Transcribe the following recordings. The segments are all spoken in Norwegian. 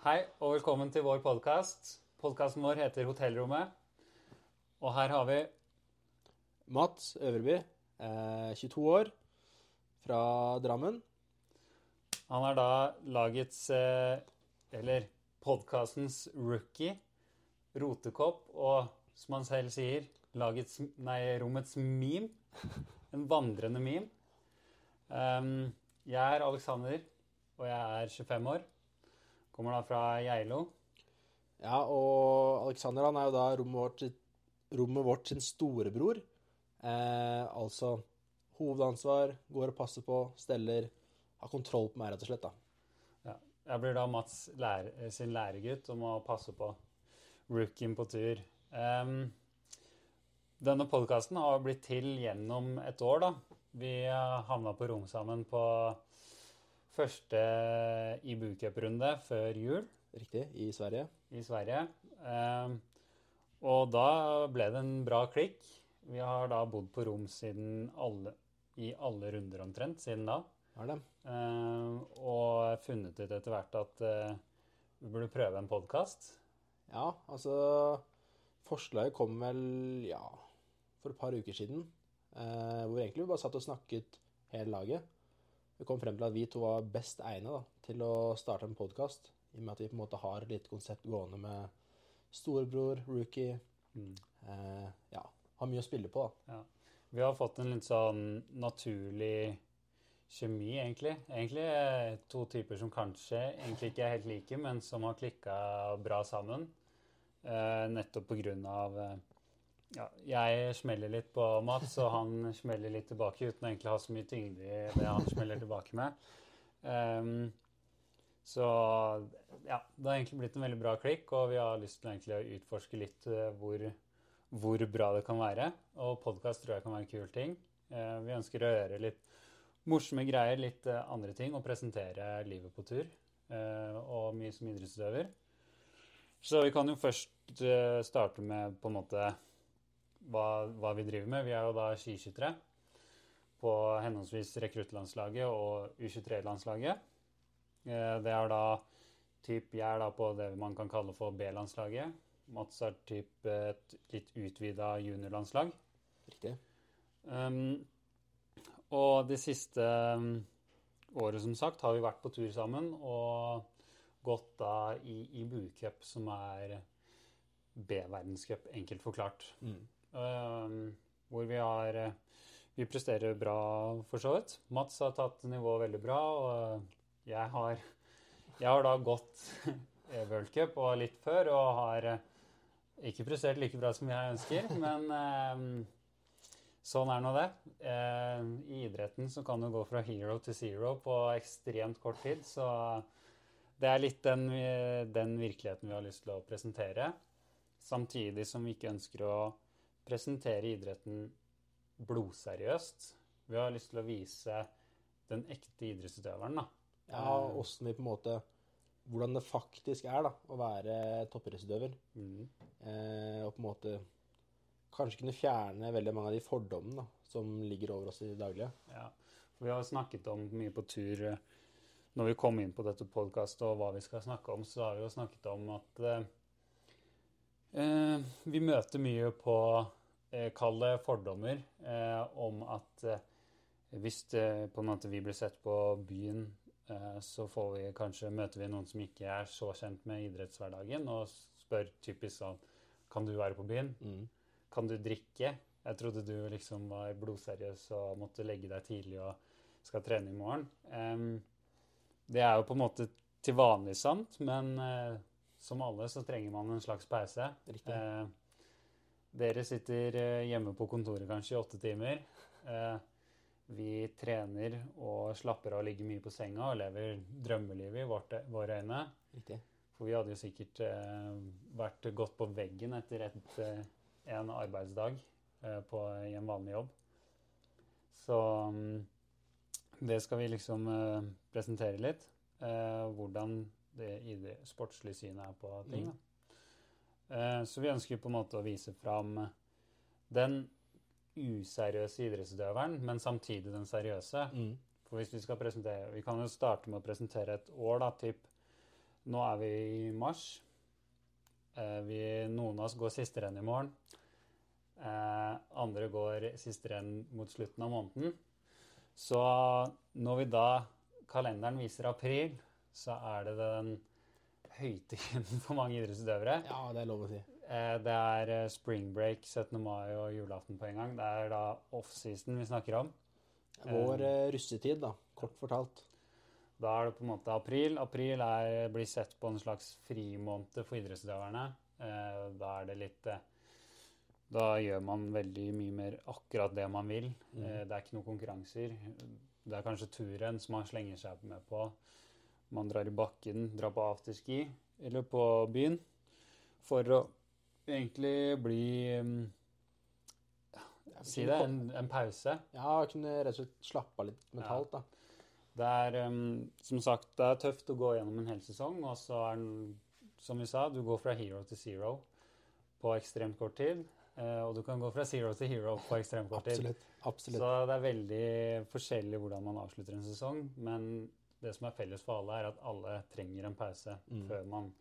Hei og velkommen til vår podkast. Podkasten vår heter Hotellrommet. Og her har vi Mats Øverby, eh, 22 år, fra Drammen. Han er da lagets eh, Eller podkastens rookie, rotekopp, og som han selv sier, lagets Nei, rommets meme. En vandrende meme. Um, jeg er Alexander, og jeg er 25 år. Kommer da fra Geilo. Ja, og Alexander han er jo da rommet vårt, rommet vårt sin storebror. Eh, altså hovedansvar, går og passer på, steller, har kontroll på meg, rett og slett. da. Ja. Jeg blir da Mats lære, sin læregutt om å passe på rookien på tur. Um, denne podkasten har blitt til gjennom et år, da. Vi uh, havna på rom sammen på første IBU-cuprunde før jul Riktig, i Sverige. i Sverige. Ehm, og da ble det en bra klikk. Vi har da bodd på rom siden alle, i alle runder omtrent siden da. Har det. Ehm, og funnet ut etter hvert at eh, vi burde prøve en podkast. Ja, altså Forslaget kom vel, ja, for et par uker siden. Eh, hvor egentlig vi bare satt og snakket hele laget. Vi kom frem til at vi to var best egnet da, til å starte en podkast. I og med at vi på en måte har et lite konsept gående med storebror, rookie. Eh, ja, har mye å spille på, da. Ja. Vi har fått en litt sånn naturlig kjemi, egentlig. Egentlig eh, to typer som kanskje egentlig ikke er helt like, men som har klikka bra sammen. Eh, nettopp på grunn av eh, ja, jeg smeller litt på Mats, og han smeller litt tilbake uten å egentlig ha så mye tyngde i det han smeller tilbake med. Um, så ja, det har egentlig blitt en veldig bra klikk, og vi har lyst til å utforske litt eh, hvor, hvor bra det kan være. Og podkast tror jeg kan være en kul ting. Uh, vi ønsker å gjøre litt morsomme greier, litt uh, andre ting, og presentere livet på tur. Uh, og mye som idrettsutøver. Så vi kan jo først starte med på en måte hva, hva vi driver med. Vi er jo da skiskyttere på henholdsvis rekruttlandslaget og U23-landslaget. Eh, Det er da typ, Jeg er da på det man kan kalle for B-landslaget. Mats er typ et litt utvida juniorlandslag. Riktig. Um, og det siste um, året, som sagt, har vi vært på tur sammen og gått da i, i Bucup, som er B-verdenscup, enkelt forklart. Um, hvor vi har eh, Vi presterer bra, for så vidt. Mats har tatt nivået veldig bra, og jeg har Jeg har da gått World Cup og litt før, og har eh, ikke prestert like bra som jeg ønsker, men eh, sånn er nå det. Eh, I idretten så kan du gå fra hero til zero på ekstremt kort tid, så det er litt den, den virkeligheten vi har lyst til å presentere. Samtidig som vi ikke ønsker å presentere idretten blodseriøst. Vi har lyst til å vise den ekte idrettsutøveren, da. Ja, åssen de på en måte Hvordan det faktisk er da, å være toppidrettsutøver. Eh, og på en måte kanskje kunne fjerne veldig mange av de fordommene da, som ligger over oss i det daglige. Ja, for vi har snakket om mye på tur eh, Når vi kom inn på dette podkastet og hva vi skal snakke om, så har vi jo snakket om at eh, eh, vi møter mye på Kall det fordommer eh, om at eh, hvis det, på en måte vi blir sett på byen, eh, så får vi kanskje møter vi noen som ikke er så kjent med idrettshverdagen, og spør typisk sånn Kan du være på byen? Kan du drikke? Jeg trodde du liksom var blodseriøs og måtte legge deg tidlig og skal trene i morgen. Det er jo på en måte til vanlig sant, men eh, som alle så trenger man en slags pause. Riktig. Dere sitter eh, hjemme på kontoret kanskje i åtte timer. Eh, vi trener og slapper av og ligger mye på senga og lever drømmelivet i våre øyne. Riktig. For vi hadde jo sikkert eh, vært gått på veggen etter et, en arbeidsdag på, i en vanlig jobb. Så mm, det skal vi liksom presentere litt. Hvordan det det sportslige synet er på ting. Da. Eh, så vi ønsker på en måte å vise fram den useriøse idrettsutøveren, men samtidig den seriøse. For hvis vi skal presentere Vi kan jo starte med å presentere et år, da, typ Nå er vi i mars. Eh, vi, noen av oss går siste renn i morgen. Eh, andre går siste renn mot slutten av måneden. Så når vi da kalenderen viser april, så er det den høytiden for mange idrettsutøvere. Ja, det er lov å si. Eh, det er eh, spring break, 17. mai og julaften på en gang. Det er da offseason vi snakker om. Vår eh, russetid, da, kort fortalt. Da er det på en måte april. April er, blir sett på en slags frimåned for idrettsutøverne. Eh, da er det litt eh, Da gjør man veldig mye mer akkurat det man vil. Mm. Eh, det er ikke noen konkurranser. Det er kanskje turen som man slenger seg med på. Man drar i bakken, drar på afterski eller på byen for å egentlig bli mm, Si det, en, en pause. Ja, kunne rett og slett slappe av litt mentalt, da. Det er um, som sagt det er tøft å gå gjennom en hel sesong, og så er den, som vi sa, du går fra hero til zero på ekstremt kort tid. eh, og du kan gå fra zero til hero på ekstremt kort tid. Absolutt. Absolutt. Så det er veldig forskjellig hvordan man avslutter en sesong. Men det som er felles for alle, er at alle trenger en pause Mm. før man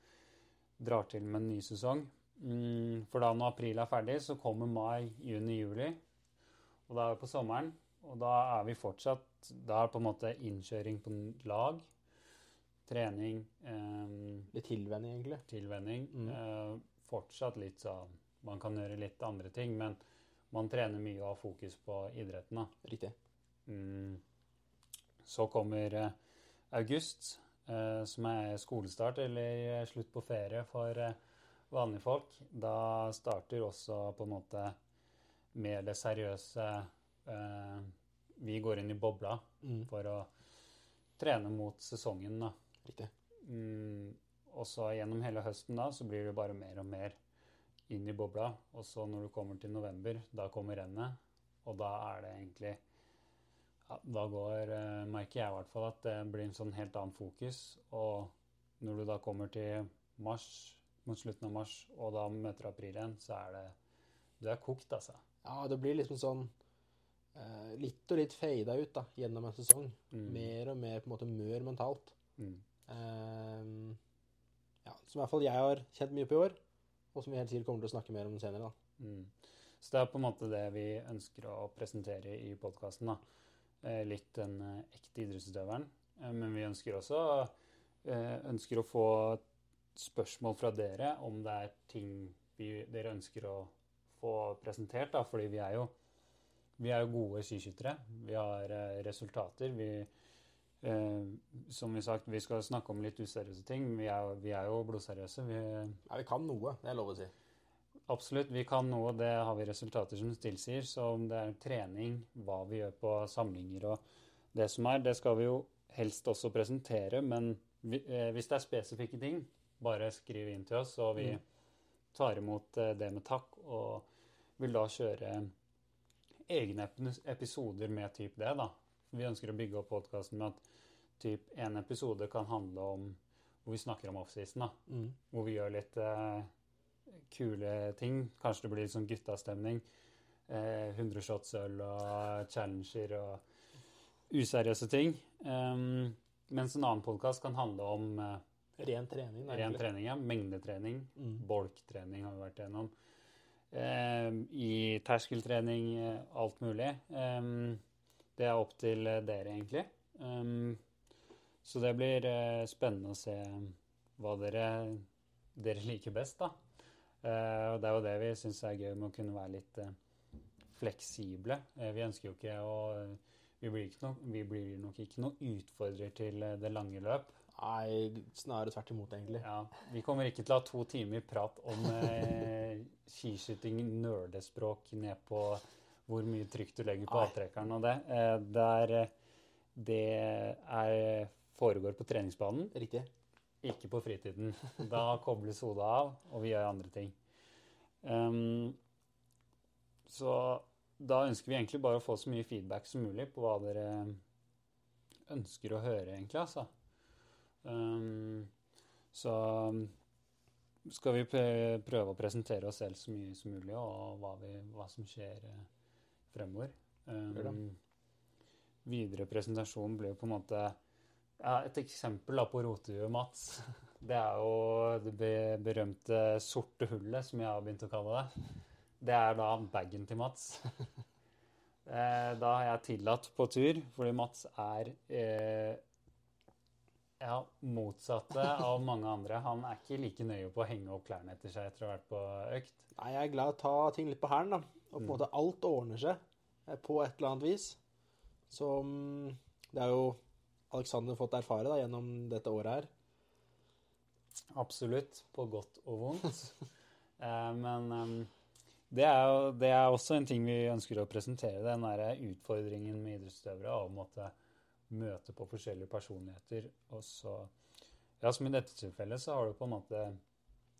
drar til med en ny sesong. Mm, for da når april er ferdig, så kommer mai, juni, juli. Og da er vi på sommeren. Og da er vi fortsatt Da er det på en måte innkjøring på lag. Trening, eh, tilvenning, egentlig. tilvenning. Mm. Eh, fortsatt litt sånn Man kan gjøre litt andre ting, men man trener mye og har fokus på idretten. da. Riktig. Mm. Så kommer eh, august, eh, som er skolestart eller slutt på ferie for eh, vanlige folk. Da starter også på en måte mer det seriøse eh, Vi går inn i bobla Mm. for å trene mot sesongen, da. Riktig. Mm, og så gjennom hele høsten da, så blir det bare mer og mer inn i bobla. Og så når du kommer til november, da kommer rennet. Og da er det egentlig Da går, eh, merker jeg i hvert fall at det blir en sånn helt annen fokus. Og når du da kommer til mars, mot slutten av mars, og da møter april igjen, så er det Du er kokt, altså. Ja, det blir liksom sånn eh, litt og litt fada ut da, gjennom en sesong. Mm. Mer og mer på en måte mør mentalt. Mm. Ehm, ja, som i hvert fall jeg har kjent mye på i år, og som vi helt sikkert kommer til å snakke mer om senere. da. Mm. Så det er på en måte det vi ønsker å presentere i podkasten. Eh, litt den eh, ekte idrettsutøveren. Eh, men vi ønsker også eh, ønsker å få spørsmål fra dere om det er ting vi, dere ønsker å få presentert. Da, fordi vi er jo, vi er jo gode skiskyttere. Vi har eh, resultater. Vi, eh, som vi sagt, vi skal snakke om litt useriøse ting. Vi er, vi er jo blodseriøse. Vi, Ja, vi kan noe, det er lov å si. Absolutt. Vi kan noe, det har vi resultater som tilsier. Så om det er trening, hva vi gjør på samlinger og det som er, det skal vi jo helst også presentere. Men eh, hvis det er spesifikke ting, bare skriv inn til oss, og vi Mm. tar imot eh, det med takk. Og vil da kjøre egne episoder med typ det, da. Vi ønsker å bygge opp podkasten med at typ en episode kan handle om hvor vi snakker om offseason, da Mm. hvor vi gjør litt eh, kule ting. Kanskje det blir litt sånn guttastemning. Eh, 100 shots øl og challenger og useriøse ting. Um, mens en annen podkast kan handle om eh, Ren trening, da, ren trening. Ja. Mengdetrening. Mm. Bolktrening har vi vært gjennom. Eh, I terskeltrening, eh, alt mulig. Um, det er opp til eh, dere, egentlig. Så det blir eh, spennende å se hva dere, dere liker best, da. Eh, og det er jo det vi syns er gøy med å kunne være litt eh, fleksible. Eh, vi ønsker jo ikke å vi blir, ikke vi blir nok ikke noen utfordrer til det lange løp. Nei, snarere tvert imot, egentlig. Ja, Vi kommer ikke til å ha to timer prat om eh, skiskyting, nerdespråk, ned på hvor mye trykk du legger på avtrekkeren og det. Eh, der, det er, foregår på treningsbanen, Riktig. Ikke på fritiden. Da kobles hodet av, og vi gjør andre ting. Um, så da ønsker vi egentlig bare å få så mye feedback som mulig på hva dere ønsker å høre, egentlig, altså. Um, så skal vi prøve å presentere oss selv så mye som mulig, og hva, vi, hva som skjer eh, fremover. Um, videre presentasjon blir jo på en måte ja, Et eksempel på rotehuet Mats. Det er jo det berømte sorte hullet, som jeg har begynt å kalle det. Det er da bagen til Mats. Eh, da har jeg tillatt på tur, fordi Mats er eh, ja, motsatte av mange andre. Han er ikke like nøye på å henge opp klærne etter seg etter å ha vært på økt. Nei, jeg er glad i å ta ting litt på hælen, da. Og på en Mm. måte alt ordner seg eh, på et eller annet vis. Så det er jo Alexander fått erfare da, gjennom dette året her. Absolutt, på godt og vondt. Eh, men det er jo det er også en ting vi ønsker å presentere, den der utfordringen med idrettsutøvere av å måtte møte på forskjellige personligheter. Og så Ja, som i dette tilfellet så har det på en måte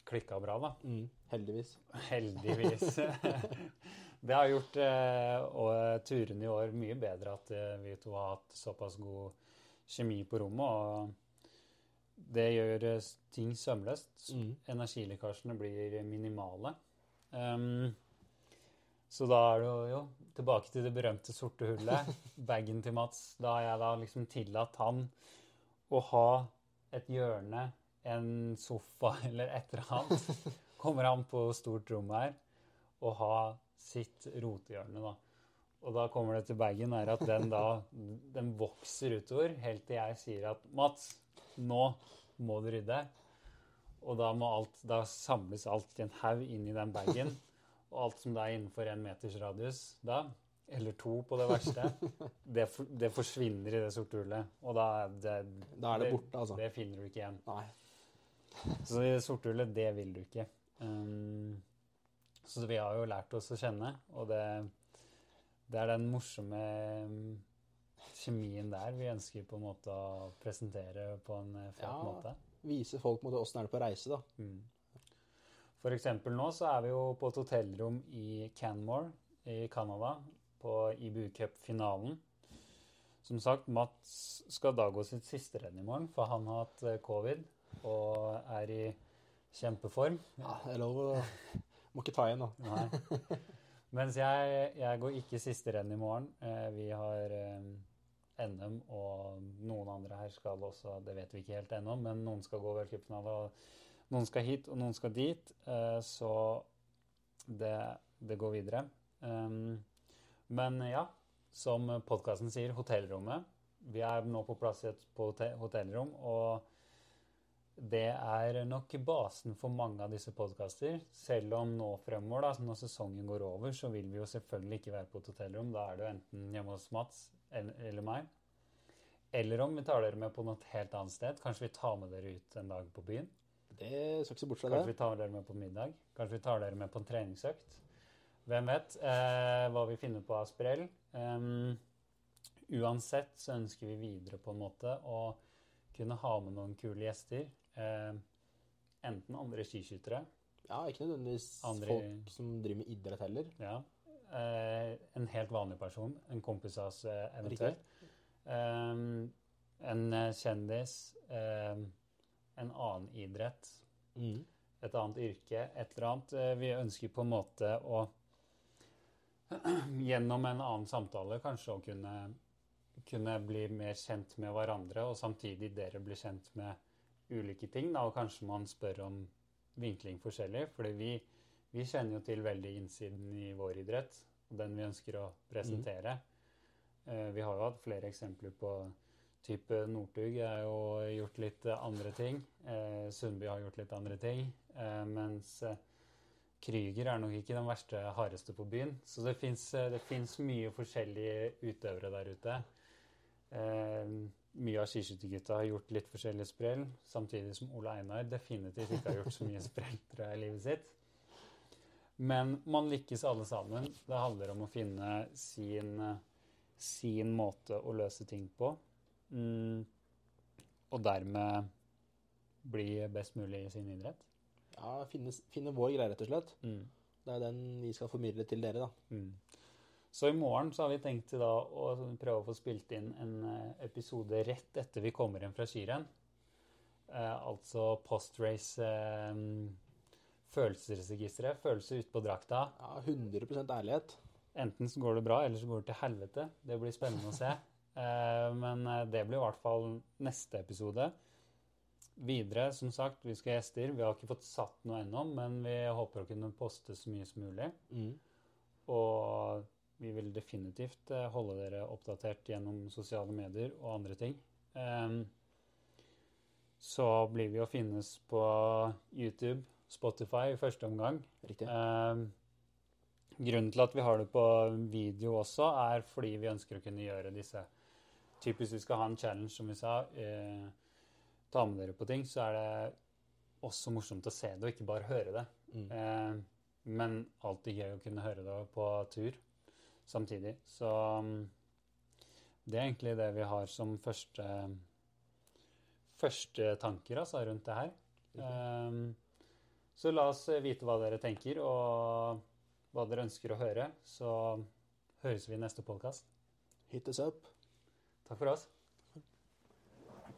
klikka bra, da. Mm, heldigvis. Heldigvis. det har gjort eh, turene i år mye bedre at eh, vi to har hatt såpass god kjemi på rommet. Og det gjør eh, ting sømløst. Mm. Energilekkasjene blir minimale. Um, så da er det jo, jo tilbake til det berømte sorte hullet. Bagen til Mats. Da har jeg da liksom tillatt han å ha et hjørne, en sofa eller et eller annet. Kommer han på stort rom her og ha sitt rotehjørne, da. Og da kommer det til bagen er at den da den vokser utover helt til jeg sier at Mats, nå må du rydde. Og da må alt, da samles alt i en haug i den bagen. Og alt som da er innenfor en meters radius da, eller to på det verste, det, for, det forsvinner i det sorte hullet. Og da det, Da er det borte, altså. Det finner du ikke igjen. Nei. Så det sorte hullet, det vil du ikke. Um, så vi har jo lært oss å kjenne, og det, det er den morsomme um, kjemien der vi ønsker på en måte å presentere på en eh, fet Ja. måte. Vise folk på det åssen er det på reise, da. Mm. For eksempel nå så er vi jo på et hotellrom i Canmore i Canada på IBU Cup-finalen. Som sagt, Mats skal da gå sitt siste renn i morgen, for han har hatt eh, covid og er i kjempeform. Ja, det er lov å Må ikke ta igjen, da. Nei. Mens jeg, jeg går ikke siste renn i morgen. Eh, vi har eh, NM, og noen andre her skal også, det vet vi ikke helt ennå, men noen skal gå v-cupfinale, og noen skal hit, og noen skal dit. Eh, så det, det går videre. Um, men ja, som podkasten sier, hotellrommet. Vi er nå på plass i et hotellrom, og det er nok basen for mange av disse podkaster. Selv om nå fremover, da, når sesongen går over, så vil vi jo selvfølgelig ikke være på et hotellrom. Da er det jo enten hjemme hos Mats eller, eller meg. Eller om vi tar dere med på noe helt annet sted. Kanskje vi tar med dere ut en dag på byen. Det skal ikke se bort fra Kanskje vi tar dere med på middag. Kanskje vi tar dere med på en treningsøkt. Hvem vet eh, hva vi finner på av sprell. Um, uansett så ønsker vi videre på en måte å kunne ha med noen kule gjester. Eh, enten andre skiskyttere, Ja, ikke nødvendigvis Andre- folk som driver med idrett heller. ja. Eh, en helt vanlig person, en kompis av oss eh, eventuelt. En kjendis, en annen idrett, Mm. et annet yrke, et eller annet. Vi ønsker på en måte å gjennom en annen samtale kanskje å kunne, kunne bli mer kjent med hverandre, og samtidig dere blir kjent med ulike ting. Da, og kanskje man spør om vinkling forskjellig, fordi vi, vi kjenner jo til veldig innsiden i vår idrett, og den vi ønsker å presentere. Mm. Vi har jo hatt flere eksempler på type Northug har jo gjort litt andre ting. Eh, Sundby har gjort litt andre ting. Eh, mens Krüger er nok ikke den verste hardeste på byen. Så det fins mye forskjellige utøvere der ute. Eh, mye av skiskyttergutta har gjort litt forskjellig sprell, samtidig som Ole Einar definitivt ikke har gjort så mye sprell tror jeg, i livet sitt. Men man lykkes alle sammen. Det handler om å finne sin, sin måte å løse ting på. Mm, og dermed bli best mulig i sin idrett. Ja, finne, finne vår greie, rett og slett. Mm. Det er den vi skal formidle til dere, da. Mm. Så i morgen så har vi tenkt til da å prøve å få spilt inn en eh, episode rett etter vi kommer hjem fra skirenn. Eh, altså post-race eh, følelsesregisteret. Følelser utpå drakta. Ja, 100% ærlighet. Enten så går det bra, eller så går det til helvete. Det blir spennende å se. Eh, men eh, det blir i hvert fall neste episode. videre, som sagt, vi skal ha gjester. Vi har ikke fått satt noe ennå, men vi håper å kunne poste så mye som mulig. Mm. Og vi vil definitivt eh, holde dere oppdatert gjennom sosiale medier og andre ting. Ehm, så blir vi å finnes på YouTube, Spotify i første omgang. Riktig. Ehm, grunnen til at vi har det på video også, er fordi vi ønsker å kunne gjøre disse Typisk vi skal ha en challenge, som vi sa. Eh, ta med dere på ting, så er det også morsomt å se det, og ikke bare høre det. Mm. Eh, men alltid gøy å kunne høre det på tur samtidig. Så mm, det er egentlig det vi har som første, første tanker altså, rundt det her. Eh, så la oss vite hva dere tenker, og hva dere ønsker å høre. Så høres vi i neste podkast. Hit us up. Takk for oss.